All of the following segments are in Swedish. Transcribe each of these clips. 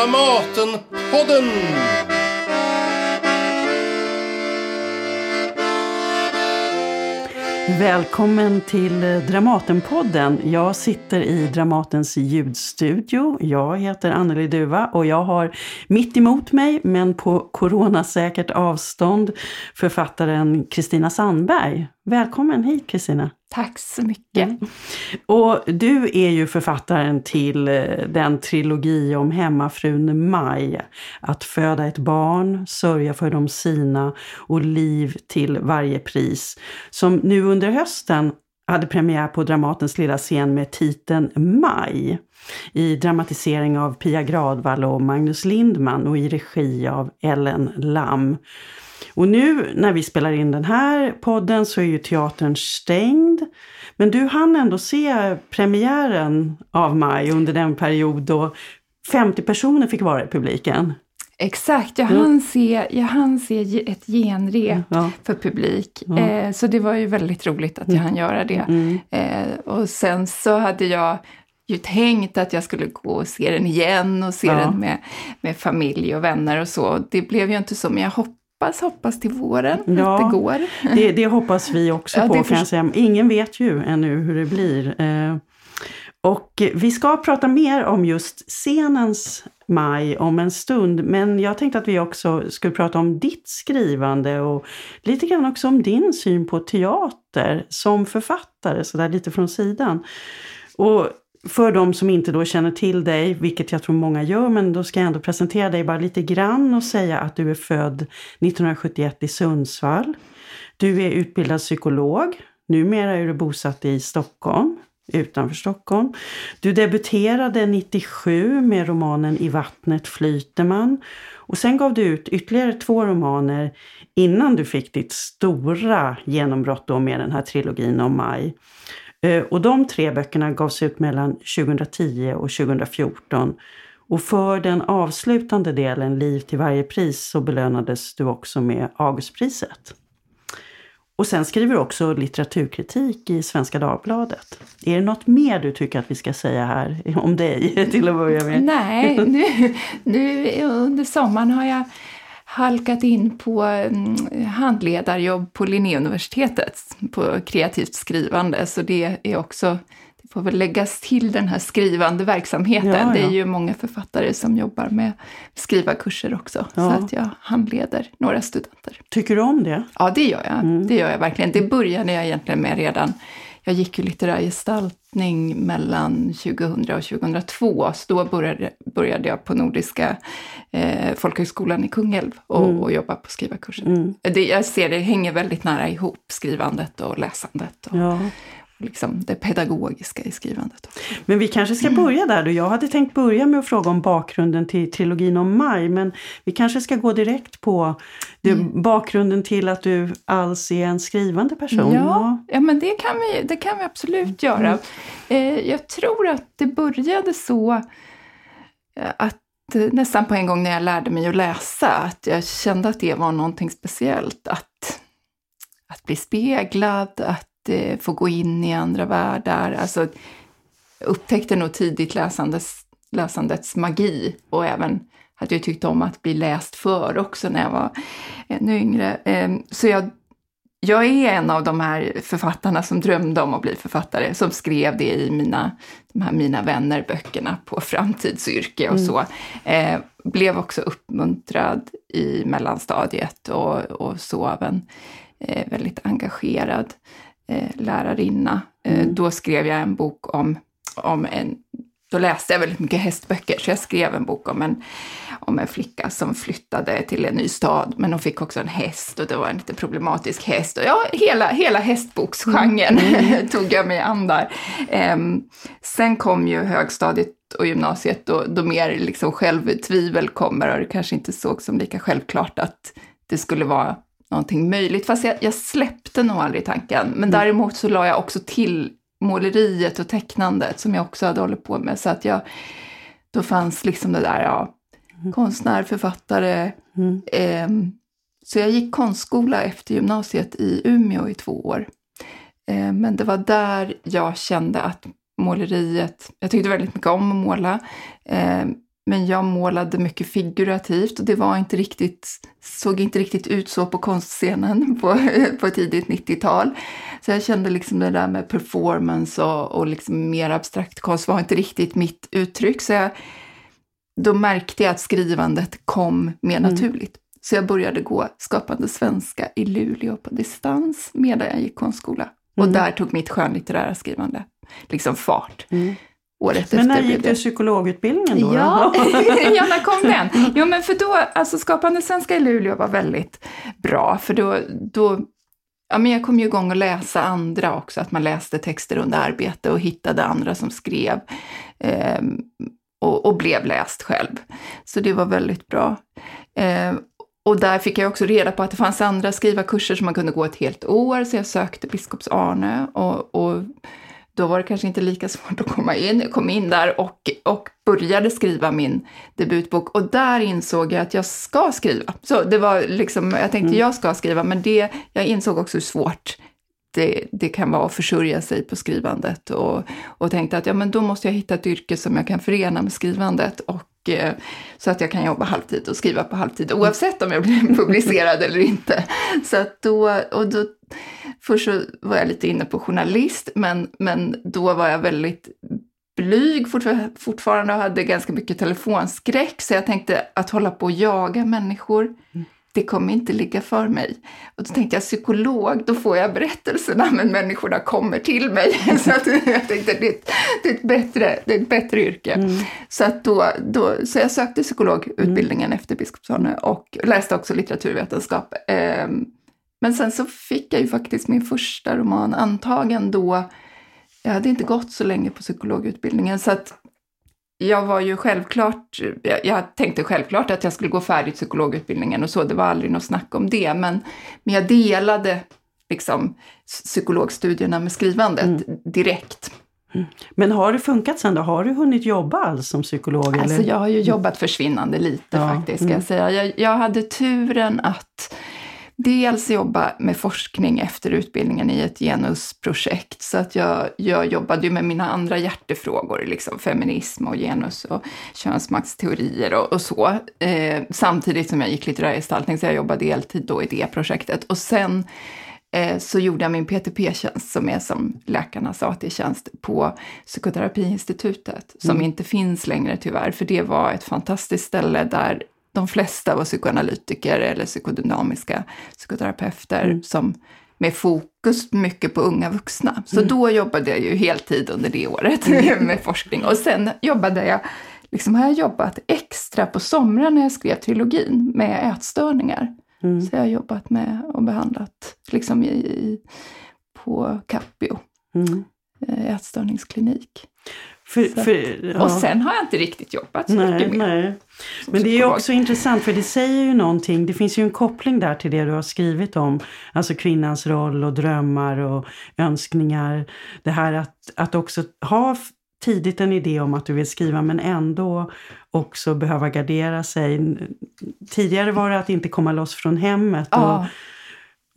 Dramatenpodden! Välkommen till eh, Dramatenpodden. Jag sitter i Dramatens ljudstudio. Jag heter Anneli Duva och jag har mitt emot mig, men på coronasäkert avstånd, författaren Kristina Sandberg. Välkommen hit Kristina! Tack så mycket! Mm. Och du är ju författaren till eh, den trilogi om hemmafrun Maj. Att föda ett barn, sörja för de sina och liv till varje pris. Som nu under hösten hade premiär på Dramatens lilla scen med titeln Maj. I dramatisering av Pia Gradvall och Magnus Lindman och i regi av Ellen Lam. Och nu när vi spelar in den här podden så är ju teatern stängd. Men du hann ändå se premiären av Maj under den period då 50 personer fick vara i publiken. Exakt, jag hann, mm. se, jag hann se ett genrep ja. för publik. Ja. Eh, så det var ju väldigt roligt att jag mm. hann göra det. Mm. Eh, och sen så hade jag ju tänkt att jag skulle gå och se den igen och se ja. den med, med familj och vänner och så. Det blev ju inte så, men jag hoppas hoppas, hoppas till våren ja, att det går. Det, det hoppas vi också ja, på kan jag säga. Ingen vet ju ännu hur det blir. Eh, och vi ska prata mer om just scenens maj om en stund, men jag tänkte att vi också skulle prata om ditt skrivande och lite grann också om din syn på teater som författare, så där lite från sidan. Och för de som inte då känner till dig, vilket jag tror många gör, men då ska jag ändå presentera dig bara lite grann och säga att du är född 1971 i Sundsvall. Du är utbildad psykolog. Numera är du bosatt i Stockholm, utanför Stockholm. Du debuterade 97 med romanen I vattnet flyter man. Och sen gav du ut ytterligare två romaner innan du fick ditt stora genombrott då med den här trilogin om Maj. Eh, och de tre böckerna gavs ut mellan 2010 och 2014. Och för den avslutande delen, Liv till varje pris, så belönades du också med Augustpriset. Och sen skriver du också litteraturkritik i Svenska Dagbladet. Är det något mer du tycker att vi ska säga här om dig till att börja med? Nej, nu, nu under sommaren har jag halkat in på mm, handledarjobb på Linnéuniversitetet på kreativt skrivande, så det är också det får väl läggas till den här skrivande verksamheten. Ja, ja. Det är ju många författare som jobbar med skrivarkurser också, ja. så att jag handleder några studenter. Tycker du om det? Ja, det gör jag. Mm. Det gör jag verkligen. Det började jag egentligen med redan jag gick ju litterär gestaltning mellan 2000 och 2002, så då började, började jag på Nordiska eh, folkhögskolan i Kungälv och, mm. och jobba på skrivarkursen. Mm. Det, jag ser det hänger väldigt nära ihop, skrivandet och läsandet. Och, ja liksom det pedagogiska i skrivandet. Men vi kanske ska börja där då. Jag hade tänkt börja med att fråga om bakgrunden till trilogin om Maj, men vi kanske ska gå direkt på det, mm. bakgrunden till att du alls är en skrivande person. Ja, ja men det kan vi, det kan vi absolut göra. Mm. Eh, jag tror att det började så eh, att nästan på en gång när jag lärde mig att läsa, att jag kände att det var någonting speciellt. Att, att bli speglad, att eh, få gå in i andra världar. Alltså, upptäckte nog tidigt läsandets, läsandets magi och även att jag tyckte om att bli läst för också när jag var ännu yngre. Eh, så jag, jag är en av de här författarna som drömde om att bli författare, som skrev det i mina, de här Mina vänner-böckerna på framtidsyrke och mm. så. Eh, blev också uppmuntrad i mellanstadiet och, och så av en eh, väldigt engagerad eh, lärarinna. Eh, mm. Då skrev jag en bok om, om en då läste jag väldigt mycket hästböcker, så jag skrev en bok om en, om en flicka som flyttade till en ny stad, men hon fick också en häst och det var en lite problematisk häst. Och ja, hela, hela hästboksgenren mm. tog jag mig an där. Um, sen kom ju högstadiet och gymnasiet då, då mer liksom självtvivel kommer och det kanske inte såg som lika självklart att det skulle vara någonting möjligt. Fast jag, jag släppte nog aldrig tanken. Men mm. däremot så la jag också till måleriet och tecknandet som jag också hade hållit på med. Så att jag, då fanns liksom det där, ja, mm. konstnär, författare. Mm. Eh, så jag gick konstskola efter gymnasiet i Umeå i två år. Eh, men det var där jag kände att måleriet, jag tyckte väldigt mycket om att måla, eh, men jag målade mycket figurativt och det var inte riktigt, såg inte riktigt ut så på konstscenen på, på tidigt 90-tal. Så jag kände liksom det där med performance och, och liksom mer abstrakt konst var inte riktigt mitt uttryck. Så jag, då märkte jag att skrivandet kom mer mm. naturligt. Så jag började gå Skapande svenska i Luleå på distans medan jag gick konstskola. Mm. Och där tog mitt skönlitterära skrivande liksom fart. Mm. Året men när gick du psykologutbildningen då? Ja, ja, när kom den? Jo, men för då, alltså Skapande svenska i Luleå var väldigt bra, för då, då ja, men jag kom ju igång att läsa andra också, att man läste texter under arbete och hittade andra som skrev eh, och, och, blev läst själv. Så det var väldigt bra. Eh, och där fick jag också reda på att det fanns andra skrivarkurser som man kunde gå ett helt år, så jag sökte Biskops Arne och, och då var det kanske inte lika svårt att komma in. Jag kom in där och, och började skriva min debutbok och där insåg jag att jag ska skriva. Så det var liksom, jag tänkte mm. jag ska skriva, men det, jag insåg också hur svårt det, det kan vara att försörja sig på skrivandet och, och tänkte att ja, men då måste jag hitta ett yrke som jag kan förena med skrivandet och eh, så att jag kan jobba halvtid och skriva på halvtid oavsett om jag blir publicerad eller inte. Så att då, och då, först så var jag lite inne på journalist, men, men då var jag väldigt blyg fortfarande och hade ganska mycket telefonskräck, så jag tänkte att hålla på och jaga människor mm det kommer inte ligga för mig. Och då tänkte jag psykolog, då får jag berättelserna men människorna kommer till mig. så att jag tänkte det är ett, det är ett, bättre, det är ett bättre yrke. Mm. Så, att då, då, så jag sökte psykologutbildningen mm. efter Biskopsholme och läste också litteraturvetenskap. Ehm, men sen så fick jag ju faktiskt min första roman antagen då. Jag hade inte gått så länge på psykologutbildningen så att jag var ju självklart, jag tänkte självklart att jag skulle gå färdigt psykologutbildningen och så, det var aldrig något snack om det, men, men jag delade liksom psykologstudierna med skrivandet mm. direkt. Mm. Men har det funkat sen då? Har du hunnit jobba alls som psykolog? Alltså eller? jag har ju jobbat försvinnande lite ja. faktiskt, ska mm. jag säga. Jag, jag hade turen att dels jobba med forskning efter utbildningen i ett genusprojekt. Så att jag, jag jobbade ju med mina andra hjärtefrågor, liksom feminism och genus och könsmaktsteorier och, och så. Eh, samtidigt som jag gick litterär gestaltning, så jag jobbade deltid då i det projektet. Och sen eh, så gjorde jag min PTP-tjänst, som är som läkarnas AT-tjänst, på Psykoterapiinstitutet, som mm. inte finns längre tyvärr, för det var ett fantastiskt ställe där de flesta var psykoanalytiker eller psykodynamiska psykoterapeuter mm. som med fokus mycket på unga vuxna. Så mm. då jobbade jag ju heltid under det året mm. med forskning. Och sen jobbade jag, liksom har jag jobbat extra på somrarna när jag skrev trilogin med ätstörningar. Mm. Så jag har jobbat med och behandlat liksom i, i på Capio, mm. Eh, ätstörningsklinik. För, för, ja. Och sen har jag inte riktigt jobbat så nej, mycket mer. Nej. Men det är också intressant för det säger ju någonting. Det finns ju en koppling där till det du har skrivit om. Alltså kvinnans roll och drömmar och önskningar. Det här att, att också ha tidigt en idé om att du vill skriva men ändå också behöva gardera sig. Tidigare var det att inte komma loss från hemmet. Ja.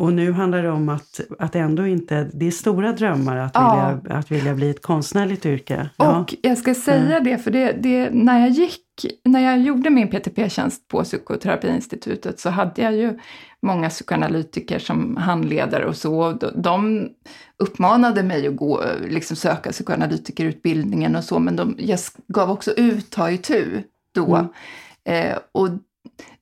Och, nu handlar det om att, att ändå inte, det är stora drömmar att, ja. vilja, att vilja bli ett konstnärligt yrke. Ja. Och jag ska säga mm. det, för det, det, när jag gick, när jag gjorde min PTP-tjänst på Psykoterapiinstitutet så hade jag ju många psykoanalytiker som handledare och så. De uppmanade mig att gå, liksom söka psykoanalytikerutbildningen och så, men de, jag gav också ut ta itu då. Mm. Eh, och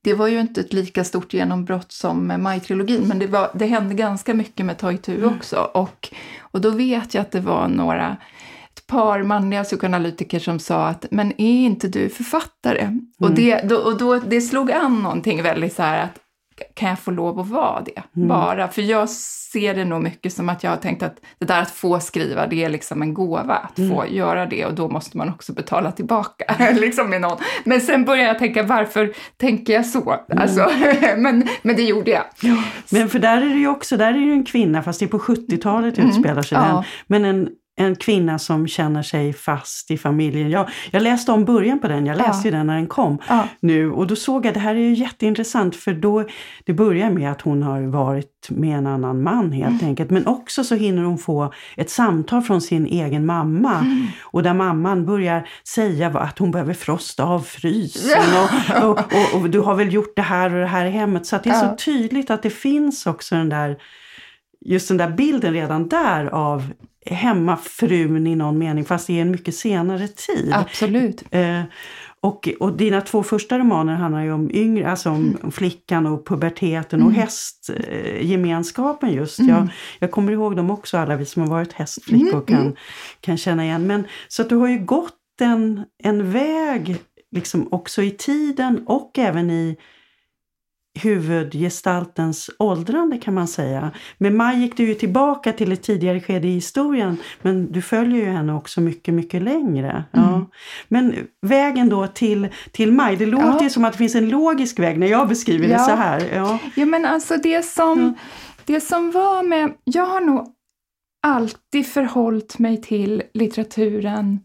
det var ju inte ett lika stort genombrott som Maj-trilogin, men det, var, det hände ganska mycket med Ta itu mm. också. Och, och då vet jag att det var några, ett par manliga psykoanalytiker som sa att men är inte du författare? Mm. Och, det, då, och då, det slog an någonting väldigt så här att kan jag få lov att vara det? Mm. Bara. För jag ser det nog mycket som att jag har tänkt att det där att få skriva, det är liksom en gåva att mm. få göra det och då måste man också betala tillbaka. liksom med någon. Men sen började jag tänka, varför tänker jag så? Mm. Alltså, men, men det gjorde jag. Ja. Men för där är det ju också, där är det en kvinna, fast det är på 70-talet mm. utspelar sig den. Ja. Men en en kvinna som känner sig fast i familjen. Jag, jag läste om början på den, jag läste ja. den när den kom ja. nu och då såg jag, att det här är ju jätteintressant för då, det börjar med att hon har varit med en annan man helt mm. enkelt. Men också så hinner hon få ett samtal från sin egen mamma mm. och där mamman börjar säga att hon behöver frosta av frysen och, och, och, och, du har väl gjort det här och det här i hemmet. Så det är ja. så tydligt att det finns också den där just den där bilden redan där av hemmafrun i någon mening, fast i en mycket senare tid. Absolut. Eh, och, och dina två första romaner handlar ju om yngre, alltså om mm. flickan och puberteten och mm. hästgemenskapen just. Mm. Jag, jag kommer ihåg dem också, alla vi som har varit hästflickor mm. kan, mm. kan känna igen. Men, så att du har ju gått en, en väg liksom också i tiden och även i huvudgestaltens åldrande kan man säga. Med Maj gick du ju tillbaka till ett tidigare skede i historien men du följer ju henne också mycket, mycket längre. Ja. Mm. Men vägen då till, till Maj, det låter ja. ju som att det finns en logisk väg när jag beskriver ja. det så här. Ja, ja men alltså det som, det som var med, jag har nog alltid förhållit mig till litteraturen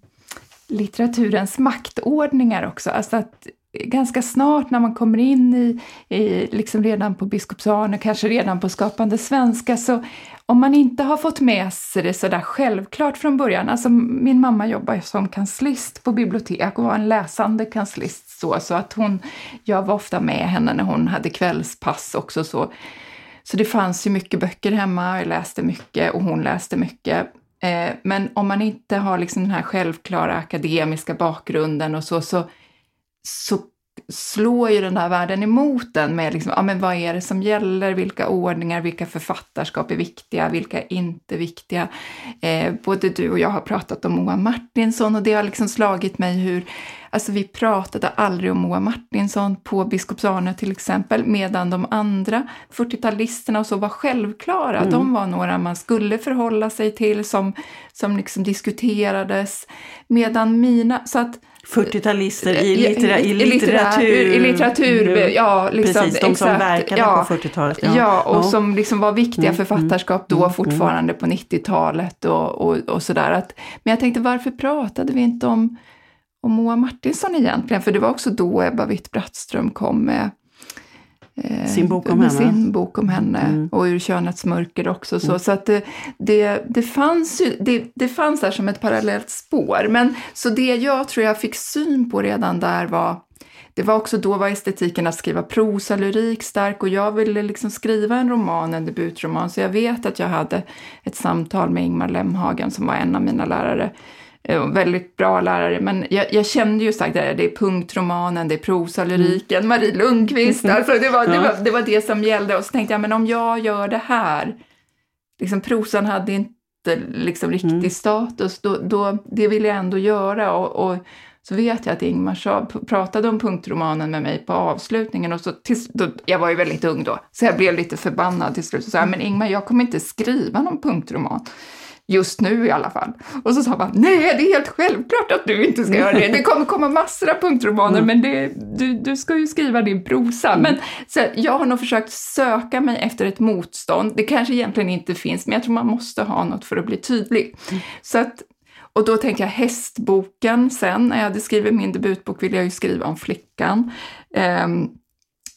litteraturens maktordningar också. Alltså att ganska snart när man kommer in i, i liksom redan på Biskopsarne, kanske redan på Skapande svenska, så om man inte har fått med sig det sådär självklart från början, alltså min mamma jobbar som kanslist på bibliotek och var en läsande kanslist så, så att hon, jag var ofta med henne när hon hade kvällspass också så. Så det fanns ju mycket böcker hemma, jag läste mycket och hon läste mycket. Eh, men om man inte har liksom den här självklara akademiska bakgrunden och så, så så slår ju den här världen emot den med liksom, ja, men vad är det som gäller, vilka ordningar, vilka författarskap är viktiga, vilka är inte viktiga. Eh, både du och jag har pratat om Moa Martinsson och det har liksom slagit mig hur, alltså vi pratade aldrig om Moa Martinsson på Biskopsarne till exempel, medan de andra 40-talisterna och så var självklara. Mm. De var några man skulle förhålla sig till, som, som liksom diskuterades, medan mina, så att 40-talister i, littera, i, litteratur. I litteratur, ja. Liksom, Precis, de som verkade ja, på 40-talet. Ja. ja, och ja. som liksom var viktiga mm, författarskap då mm, mm. fortfarande mm. på 90-talet och, och, och sådär. men jag tänkte, varför pratade vi inte om, om Moa Martinsson egentligen? För det var också då Ebba Witt-Brattström kom med Eh, sin bok om henne. Sin bok om henne mm. och ur könets mörker också. Så, mm. så att det, det, det, fanns ju, det, det fanns där som ett parallellt spår. Men så det jag tror jag fick syn på redan där var det var också då var estetiken att skriva prosa, lyrik stark och jag ville liksom skriva en roman, en debutroman, så jag vet att jag hade ett samtal med Ingmar Lemhagen som var en av mina lärare Eh, väldigt bra lärare, men jag, jag kände ju sagt det, det är punktromanen, det är prosalyriken, mm. Marie Lundqvist, alltså det var, det, var, det var det som gällde. Och så tänkte jag, men om jag gör det här, liksom prosan hade inte liksom riktig mm. status, då, då, det vill jag ändå göra. Och, och så vet jag att Ingmar sa, pratade om punktromanen med mig på avslutningen och så till, då, jag var ju väldigt ung då, så jag blev lite förbannad till slut och sa, men Ingmar, jag kommer inte skriva någon punktroman. Just nu i alla fall. Och så sa man, nej det är helt självklart att du inte ska göra det. Det kommer komma massor av punktromaner mm. men det, du, du ska ju skriva din prosa. Mm. Men så, jag har nog försökt söka mig efter ett motstånd. Det kanske egentligen inte finns men jag tror man måste ha något för att bli tydlig. Mm. Så att, och då tänkte jag hästboken sen, när jag hade skrivit min debutbok ville jag ju skriva om flickan. Um,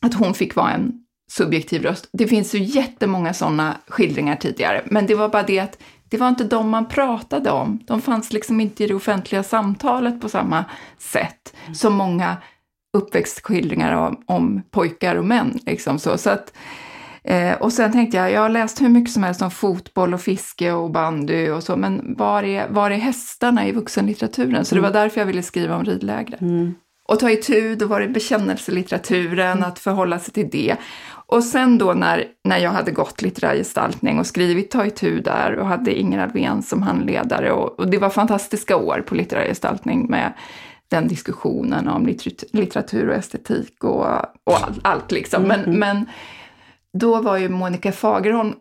att hon fick vara en subjektiv röst. Det finns ju jättemånga sådana skildringar tidigare, men det var bara det att det var inte de man pratade om. De fanns liksom inte i det offentliga samtalet på samma sätt som många uppväxtskildringar om, om pojkar och män. Liksom så. så att, eh, och sen tänkte jag, jag har läst hur mycket som helst om fotboll och fiske och bandy och så, men var är, var är hästarna i vuxenlitteraturen? Så det var mm. därför jag ville skriva om ridläger. Mm. Och ta itu, då var det bekännelselitteraturen, mm. att förhålla sig till det. Och sen då när, när jag hade gått litterär gestaltning och skrivit Ta itu där och hade Inger Alvén som handledare och, och, det var fantastiska år på litterär gestaltning med den diskussionen om litteratur och estetik och, och allt, allt liksom. Men, mm. men då var ju Monica Fagerholm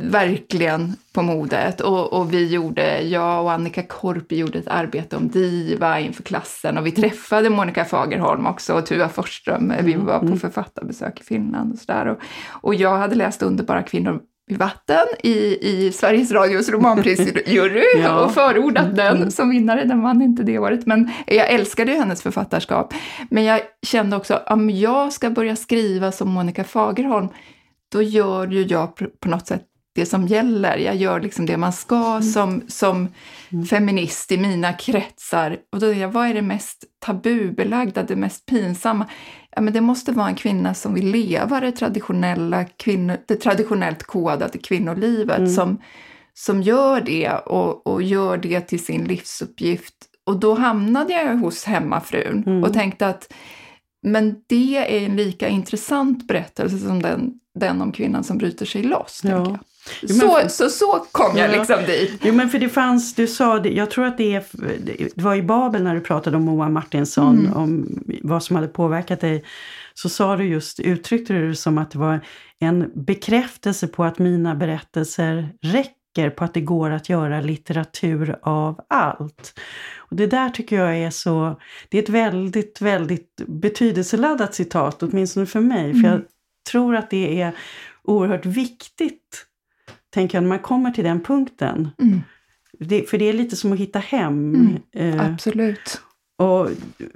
verkligen på modet. Och, och, vi gjorde, jag och Annika Korpi gjorde ett arbete om diva inför klassen och vi mm. träffade Monica Fagerholm också och Tuva Forsström. Vi mm, var på mm. författarbesök i Finland och sådär. Och, och jag hade läst Underbara kvinnor vid vatten i, i Sveriges Radios romanprisjury ja. och förordat den som vinnare. Den vann inte det året, men jag älskade hennes författarskap. Men jag kände också, om jag ska börja skriva som Monica Fagerholm, då gör ju jag på något sätt det som gäller. Jag gör liksom det man ska mm. som, som mm. feminist i mina kretsar. Och då är jag, vad är det mest tabubelagda, det mest pinsamma? Ja, men det måste vara en kvinna som vill leva det traditionella, kvinno, det traditionellt kodade kvinnolivet, mm. som, som gör det och, och gör det till sin livsuppgift. Och då hamnade jag hos hemmafrun mm. och tänkte att men det är en lika intressant berättelse som den, den om kvinnan som bryter sig loss. Ja. Jo, så, men, så, så kom jag ja. liksom dit. Jo men för det fanns, du sa det, jag tror att det, är, det var i Babel när du pratade om Moa Martinsson, mm. om vad som hade påverkat dig. Så sa du just, uttryckte du det som att det var en bekräftelse på att mina berättelser räcker, på att det går att göra litteratur av allt. Och det där tycker jag är så, det är ett väldigt, väldigt betydelseladdat citat, åtminstone för mig. Mm. För jag tror att det är oerhört viktigt tänker jag, när man kommer till den punkten. Mm. Det, för det är lite som att hitta hem. Mm, eh, absolut. Och,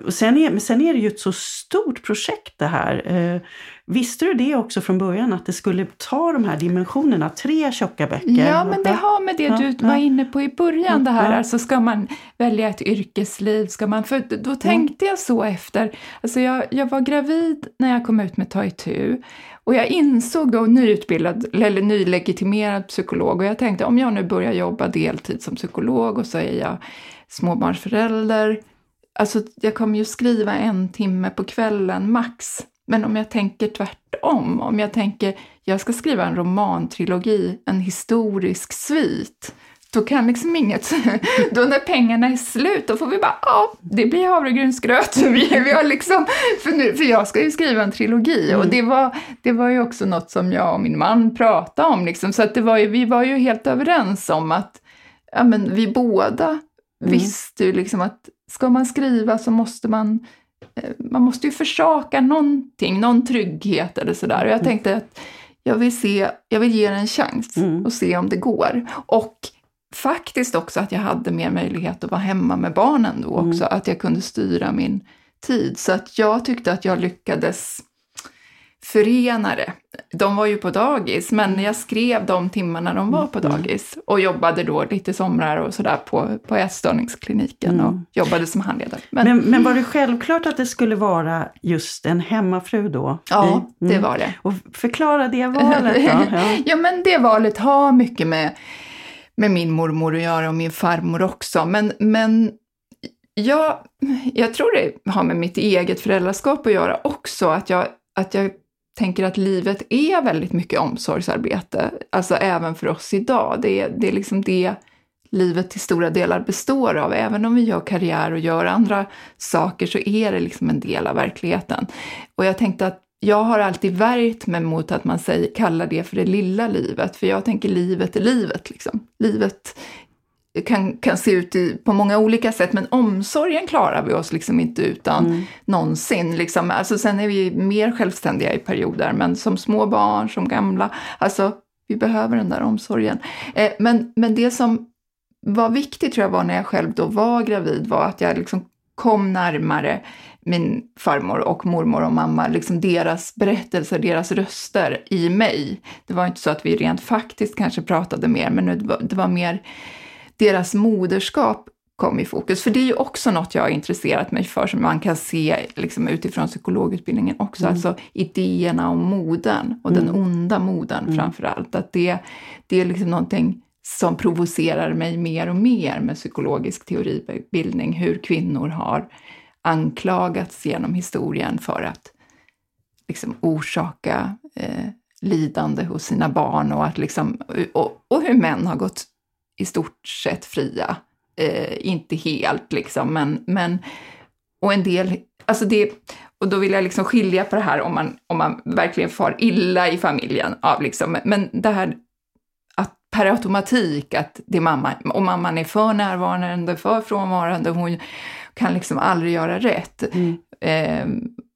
och sen, är, sen är det ju ett så stort projekt det här. Eh, visste du det också från början, att det skulle ta de här dimensionerna, tre tjocka böcker? Ja, men det har med det du ja, var inne på i början, det här, alltså ska man välja ett yrkesliv, ska man, för då tänkte jag så efter, alltså jag, jag var gravid när jag kom ut med Ta itu och jag insåg då, nyutbildad, eller nylegitimerad psykolog, och jag tänkte om jag nu börjar jobba deltid som psykolog och så är jag småbarnsförälder, alltså jag kommer ju skriva en timme på kvällen max. Men om jag tänker tvärtom, om jag tänker jag ska skriva en romantrilogi, en historisk svit, då kan liksom inget, då när pengarna är slut, då får vi bara, ja, det blir havregrynsgröt. Vi, vi har liksom, för, nu, för jag ska ju skriva en trilogi mm. och det var, det var ju också något som jag och min man pratade om, liksom, så att det var ju, vi var ju helt överens om att ja, men vi båda mm. visste ju liksom att ska man skriva så måste man eh, man måste ju försaka någonting, någon trygghet eller sådär. Och jag mm. tänkte att jag vill, se, jag vill ge det en chans mm. och se om det går. Och faktiskt också att jag hade mer möjlighet att vara hemma med barnen då också, mm. att jag kunde styra min tid. Så att jag tyckte att jag lyckades förena det. De var ju på dagis, men jag skrev de timmarna de var på mm. dagis och jobbade då lite somrar och sådär på, på ätstörningskliniken mm. och jobbade som handledare. Men, men, men, var det självklart att det skulle vara just en hemmafru då? Ja, mm. det var det. Och förklara det valet då. Ja. ja, men det valet har mycket med med min mormor att göra och min farmor också. Men, men jag, jag tror det har med mitt eget föräldraskap att göra också, att jag, att jag tänker att livet är väldigt mycket omsorgsarbete, alltså även för oss idag. Det är, det är liksom det livet till stora delar består av. Även om vi gör karriär och gör andra saker så är det liksom en del av verkligheten. Och jag tänkte att jag har alltid värjt mig mot att man säger, kallar det för det lilla livet, för jag tänker livet är livet. Liksom. Livet kan, kan se ut i, på många olika sätt, men omsorgen klarar vi oss liksom inte utan mm. någonsin. Liksom. Alltså, sen är vi mer självständiga i perioder, men som små barn, som gamla, alltså vi behöver den där omsorgen. Eh, men, men det som var viktigt tror jag var när jag själv då var gravid var att jag liksom kom närmare min farmor och mormor och mamma, liksom deras berättelser, deras röster i mig. Det var inte så att vi rent faktiskt kanske pratade mer, men det var, det var mer deras moderskap kom i fokus. För det är ju också något jag har intresserat mig för som man kan se liksom, utifrån psykologutbildningen också, mm. alltså idéerna om moden och mm. den onda moden mm. framför allt. Att det, det är liksom någonting som provocerar mig mer och mer med psykologisk teoribildning, hur kvinnor har anklagats genom historien för att liksom orsaka eh, lidande hos sina barn och, att liksom, och, och hur män har gått i stort sett fria. Eh, inte helt liksom, men, men och en del, alltså det, och då vill jag liksom skilja på det här om man, om man verkligen far illa i familjen av liksom, men det här att per automatik att det är mamma, och mamman är för närvarande, för frånvarande, hon kan liksom aldrig göra rätt. Mm. Eh,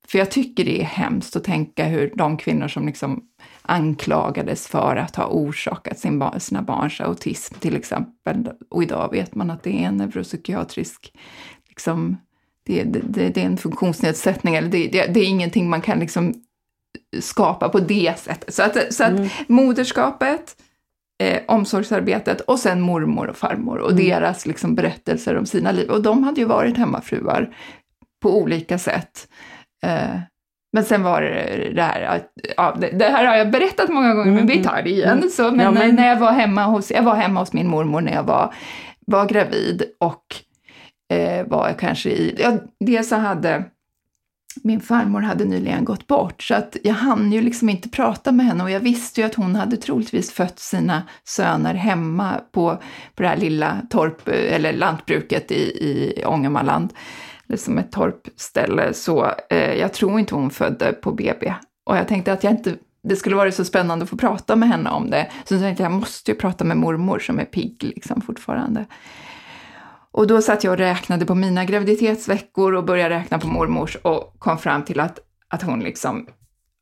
för jag tycker det är hemskt att tänka hur de kvinnor som liksom anklagades för att ha orsakat sin sina barns autism till exempel. Och idag vet man att det är en neuropsykiatrisk liksom, det, det, det, är en funktionsnedsättning, eller det, det, det, är ingenting man kan liksom skapa på det sättet. Så att, så att mm. moderskapet, eh, omsorgsarbetet och sen mormor och farmor och mm. deras liksom, berättelser om sina liv. Och de hade ju varit hemmafruar på olika sätt. Eh, men sen var det det här, ja, det, här har jag berättat många gånger, men vi tar det igen. Mm. Så, men, ja, men, när jag var hemma hos, jag var hemma hos min mormor när jag var, var gravid och eh, var kanske i, ja, dels så hade min farmor hade nyligen gått bort, så att jag hann ju liksom inte prata med henne och jag visste ju att hon hade troligtvis fött sina söner hemma på, på det här lilla torp, eller lantbruket i, i Ångermanland, liksom ett torpställe, så eh, jag tror inte hon födde på BB. Och jag tänkte att jag inte, det skulle vara så spännande att få prata med henne om det, så jag tänkte jag måste ju prata med mormor som är pigg liksom fortfarande. Och då satt jag och räknade på mina graviditetsveckor och började räkna på mormors och kom fram till att, att hon liksom,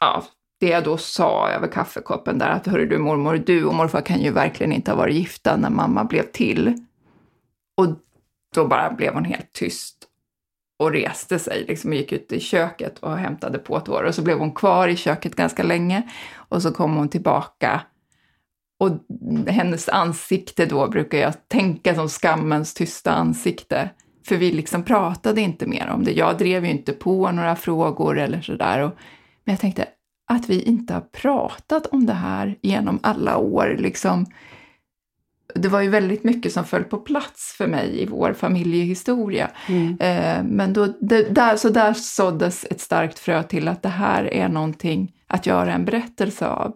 ja, det jag då sa över kaffekoppen där, att hörru du mormor, du och morfar kan ju verkligen inte ha varit gifta när mamma blev till. Och då bara blev hon helt tyst och reste sig liksom, och gick ut i köket och hämtade påtår. Och så blev hon kvar i köket ganska länge och så kom hon tillbaka och hennes ansikte då brukar jag tänka som skammens tysta ansikte. För vi liksom pratade inte mer om det. Jag drev ju inte på några frågor eller sådär. Men jag tänkte att vi inte har pratat om det här genom alla år. Liksom, det var ju väldigt mycket som föll på plats för mig i vår familjehistoria. Mm. Eh, men då, det, där, så där såddes ett starkt frö till att det här är någonting att göra en berättelse av.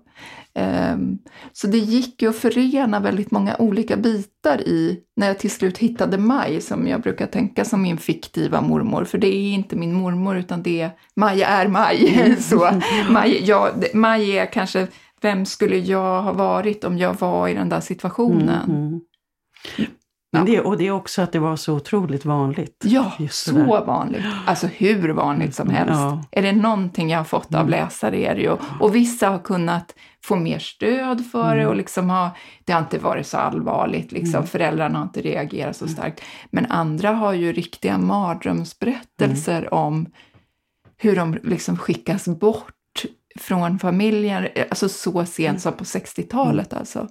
Ehm, så det gick ju att förena väldigt många olika bitar i, när jag till slut hittade Maj, som jag brukar tänka som min fiktiva mormor, för det är inte min mormor utan det är, Maj är Maj. Mm. så Maj, ja, Maj är kanske, vem skulle jag ha varit om jag var i den där situationen? Mm. mm. Men det, och det är också att det var så otroligt vanligt. Ja, så vanligt. Alltså hur vanligt som helst. Ja. Är det någonting jag har fått av mm. läsare är det ju. Och vissa har kunnat få mer stöd för det mm. och liksom ha, det har inte varit så allvarligt, liksom. Mm. föräldrarna har inte reagerat så starkt. Men andra har ju riktiga mardrömsberättelser mm. om hur de liksom skickas bort från familjen, alltså så sent som på 60-talet mm. alltså.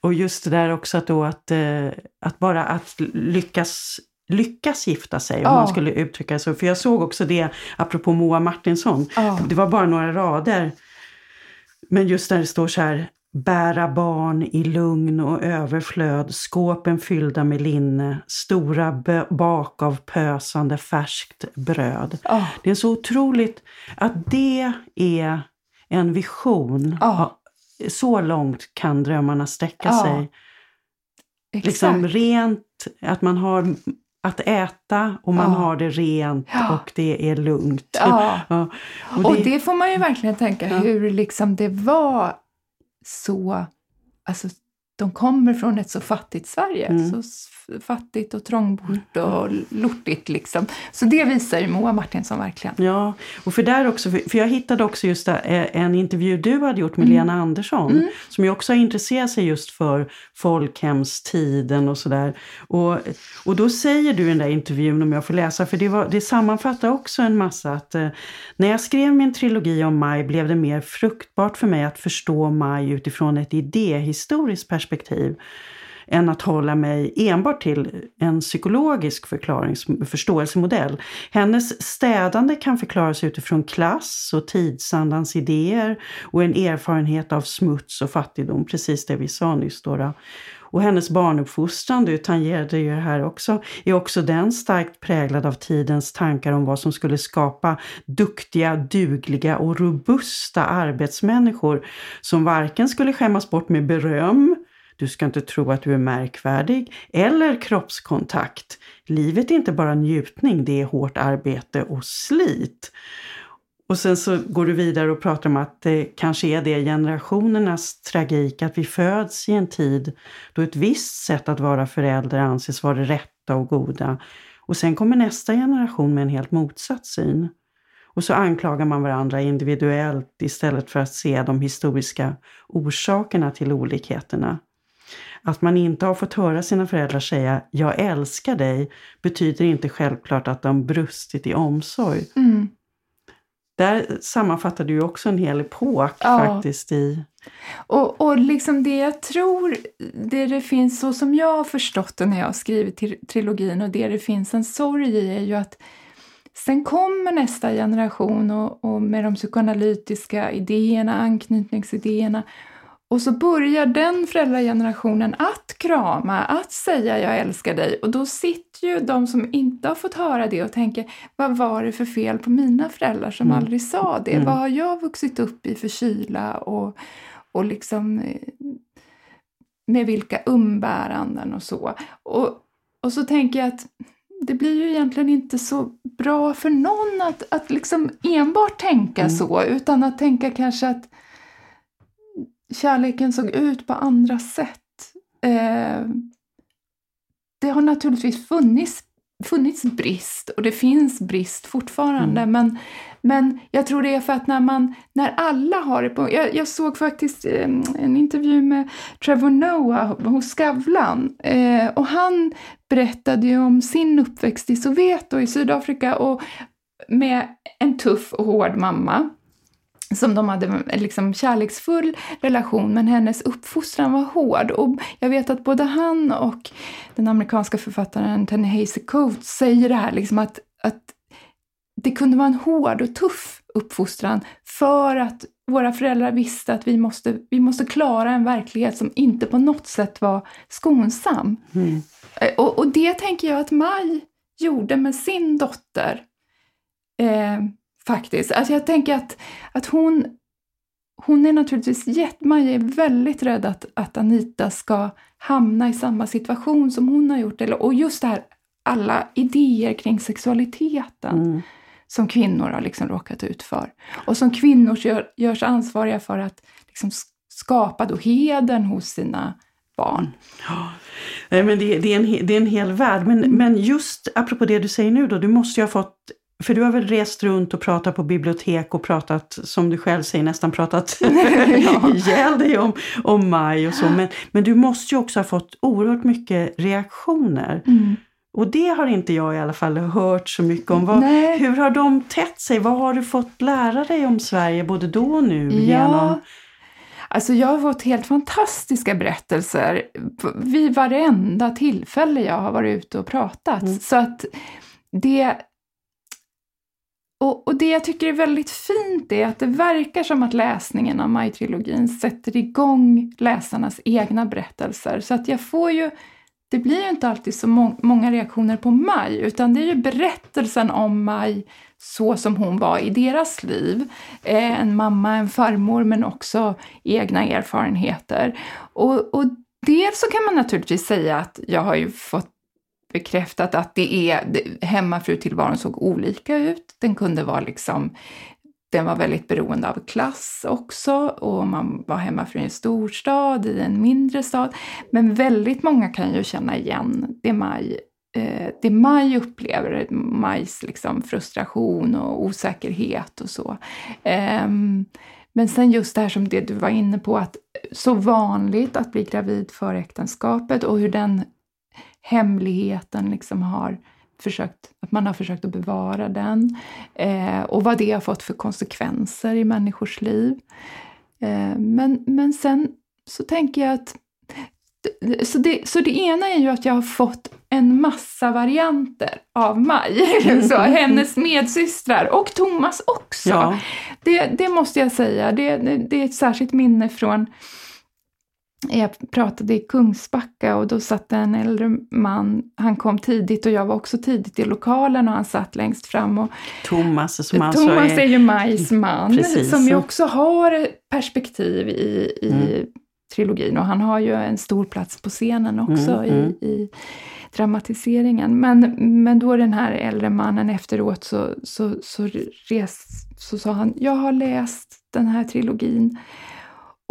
Och just det där också att, då att, eh, att bara att lyckas lyckas gifta sig, om ja. man skulle uttrycka det så. För jag såg också det, apropå Moa Martinsson, ja. det var bara några rader. Men just där det står så här, bära barn i lugn och överflöd, skåpen fyllda med linne, stora bak av pösande färskt bröd. Oh. Det är så otroligt att det är en vision. Ja. Så långt kan drömmarna sträcka ja. sig. Exakt. Liksom rent, att man har att äta och man ja. har det rent ja. och det är lugnt. Ja. ja. Och, det, och, det, får man ju verkligen tänka hur liksom det var så, alltså de kommer från ett så fattigt Sverige. Mm. Så fattigt och trångbott och lortigt. Liksom. Så det visar ju Moa Martinsson verkligen. Ja, och för där också, för jag hittade också just en intervju du hade gjort med mm. Lena Andersson, mm. som ju också har intresserat sig just för folkhemstiden och sådär. Och, och då säger du i den där intervjun, om jag får läsa, för det, var, det sammanfattar också en massa att eh, när jag skrev min trilogi om Maj blev det mer fruktbart för mig att förstå Maj utifrån ett idéhistoriskt perspektiv än att hålla mig enbart till en psykologisk förståelsemodell. Hennes städande kan förklaras utifrån klass och tidsandans idéer och en erfarenhet av smuts och fattigdom, precis det vi sa nyss. Då, Och hennes barnuppfostran, du tangerade ju det här också, är också den starkt präglad av tidens tankar om vad som skulle skapa duktiga, dugliga och robusta arbetsmänniskor som varken skulle skämmas bort med beröm, du ska inte tro att du är märkvärdig. Eller kroppskontakt. Livet är inte bara njutning, det är hårt arbete och slit. Och sen så går du vidare och pratar om att det kanske är det generationernas tragik, att vi föds i en tid då ett visst sätt att vara förälder anses vara det rätta och goda. Och sen kommer nästa generation med en helt motsatt syn. Och så anklagar man varandra individuellt istället för att se de historiska orsakerna till olikheterna. Att man inte har fått höra sina föräldrar säga ”jag älskar dig” betyder inte självklart att de brustit i omsorg. Mm. Där sammanfattar du också en hel epok ja. faktiskt i... Och, och liksom det jag tror, det det finns så som jag har förstått det när jag har skrivit trilogin och det det finns en sorg i är ju att Sen kommer nästa generation och, och, med de psykoanalytiska idéerna, anknytningsidéerna och så börjar den föräldragenerationen att krama, att säga jag älskar dig och då sitter ju de som inte har fått höra det och tänker vad var det för fel på mina föräldrar som mm. aldrig sa det? Mm. Vad har jag vuxit upp i för kyla och, och liksom eh, med vilka umbäranden och så. Och, och så tänker jag att det blir ju egentligen inte så bra för någon att, att liksom enbart tänka mm. så, utan att tänka kanske att kärleken såg ut på andra sätt. Eh, det har naturligtvis funnits, funnits brist och det finns brist fortfarande, mm. men, men jag tror det är för att när, man, när alla har det på... Jag, jag såg faktiskt eh, en intervju med Trevor Noah hos Skavlan eh, och han berättade ju om sin uppväxt i Sovjet och i Sydafrika och med en tuff och hård mamma som de hade en liksom kärleksfull relation, men hennes uppfostran var hård. Och jag vet att både han och den amerikanska författaren Ta-Nehisi Coates säger det här, liksom att, att det kunde vara en hård och tuff uppfostran för att våra föräldrar visste att vi måste, vi måste klara en verklighet som inte på något sätt var skonsam. Mm. Eh, och, och, det tänker jag att Maj gjorde med sin dotter. Eh, faktiskt. Alltså jag tänker att, att hon, hon är naturligtvis Maja är väldigt rädd att, att Anita ska hamna i samma situation som hon har gjort. Eller, och just det här, alla idéer kring sexualiteten mm. som kvinnor har liksom råkat ut för. Och som kvinnor gör, görs ansvariga för att liksom skapa då hedern hos sina barn. Mm. men det, det, är en, det är en hel värld. Men, mm. men just apropå det du säger nu då, du måste ju ha fått för du har väl rest runt och pratat på bibliotek och pratat, som du själv säger, nästan pratat ihjäl dig om, om maj och så. Men, men du måste ju också ha fått oerhört mycket reaktioner. Mm. Och det har inte jag i alla fall hört så mycket om. Vad, hur har de tätt sig? Vad har du fått lära dig om Sverige både då och nu? Ja. Genom... Alltså jag har fått helt fantastiska berättelser vid varenda tillfälle jag har varit ute och pratat. Mm. Så att det och, och, det jag tycker är väldigt fint är att det verkar som att läsningen av Maj-trilogin sätter igång läsarnas egna berättelser. Så att jag får ju, det blir ju inte alltid så må många reaktioner på Maj, utan det är ju berättelsen om Maj så som hon var i deras liv. Eh, en mamma, en farmor, men också egna erfarenheter. Och, och dels så kan man naturligtvis säga att jag har ju fått bekräftat att det är, hemmafrutillvaron såg olika ut. Den kunde vara liksom, den var väldigt beroende av klass också och man var hemmafru i en storstad, i en mindre stad. Men väldigt många kan ju känna igen det Maj eh, det Maj upplever, Majs liksom frustration och osäkerhet och så. Eh, men sen just det här som det du var inne på, att så vanligt att bli gravid före äktenskapet och hur den hemligheten liksom har försökt, att man har försökt att bevara den eh, och vad det har fått för konsekvenser i människors liv. Eh, men, men sen så tänker jag att så det, så det ena är ju att jag har fått en massa varianter av Maj, så, hennes medsystrar och Thomas också. Ja. Det, det måste jag säga, det, det är ett särskilt minne från jag pratade i Kungsbacka och då satt en äldre man, han kom tidigt och jag var också tidigt i lokalen och han satt längst fram. Och, Thomas som alltså Thomas är, är ju Majs man, precis. som ju också har perspektiv i, i mm. trilogin och han har ju en stor plats på scenen också mm, i, mm. i dramatiseringen. Men, men då den här äldre mannen efteråt så, så, så, res, så sa han, jag har läst den här trilogin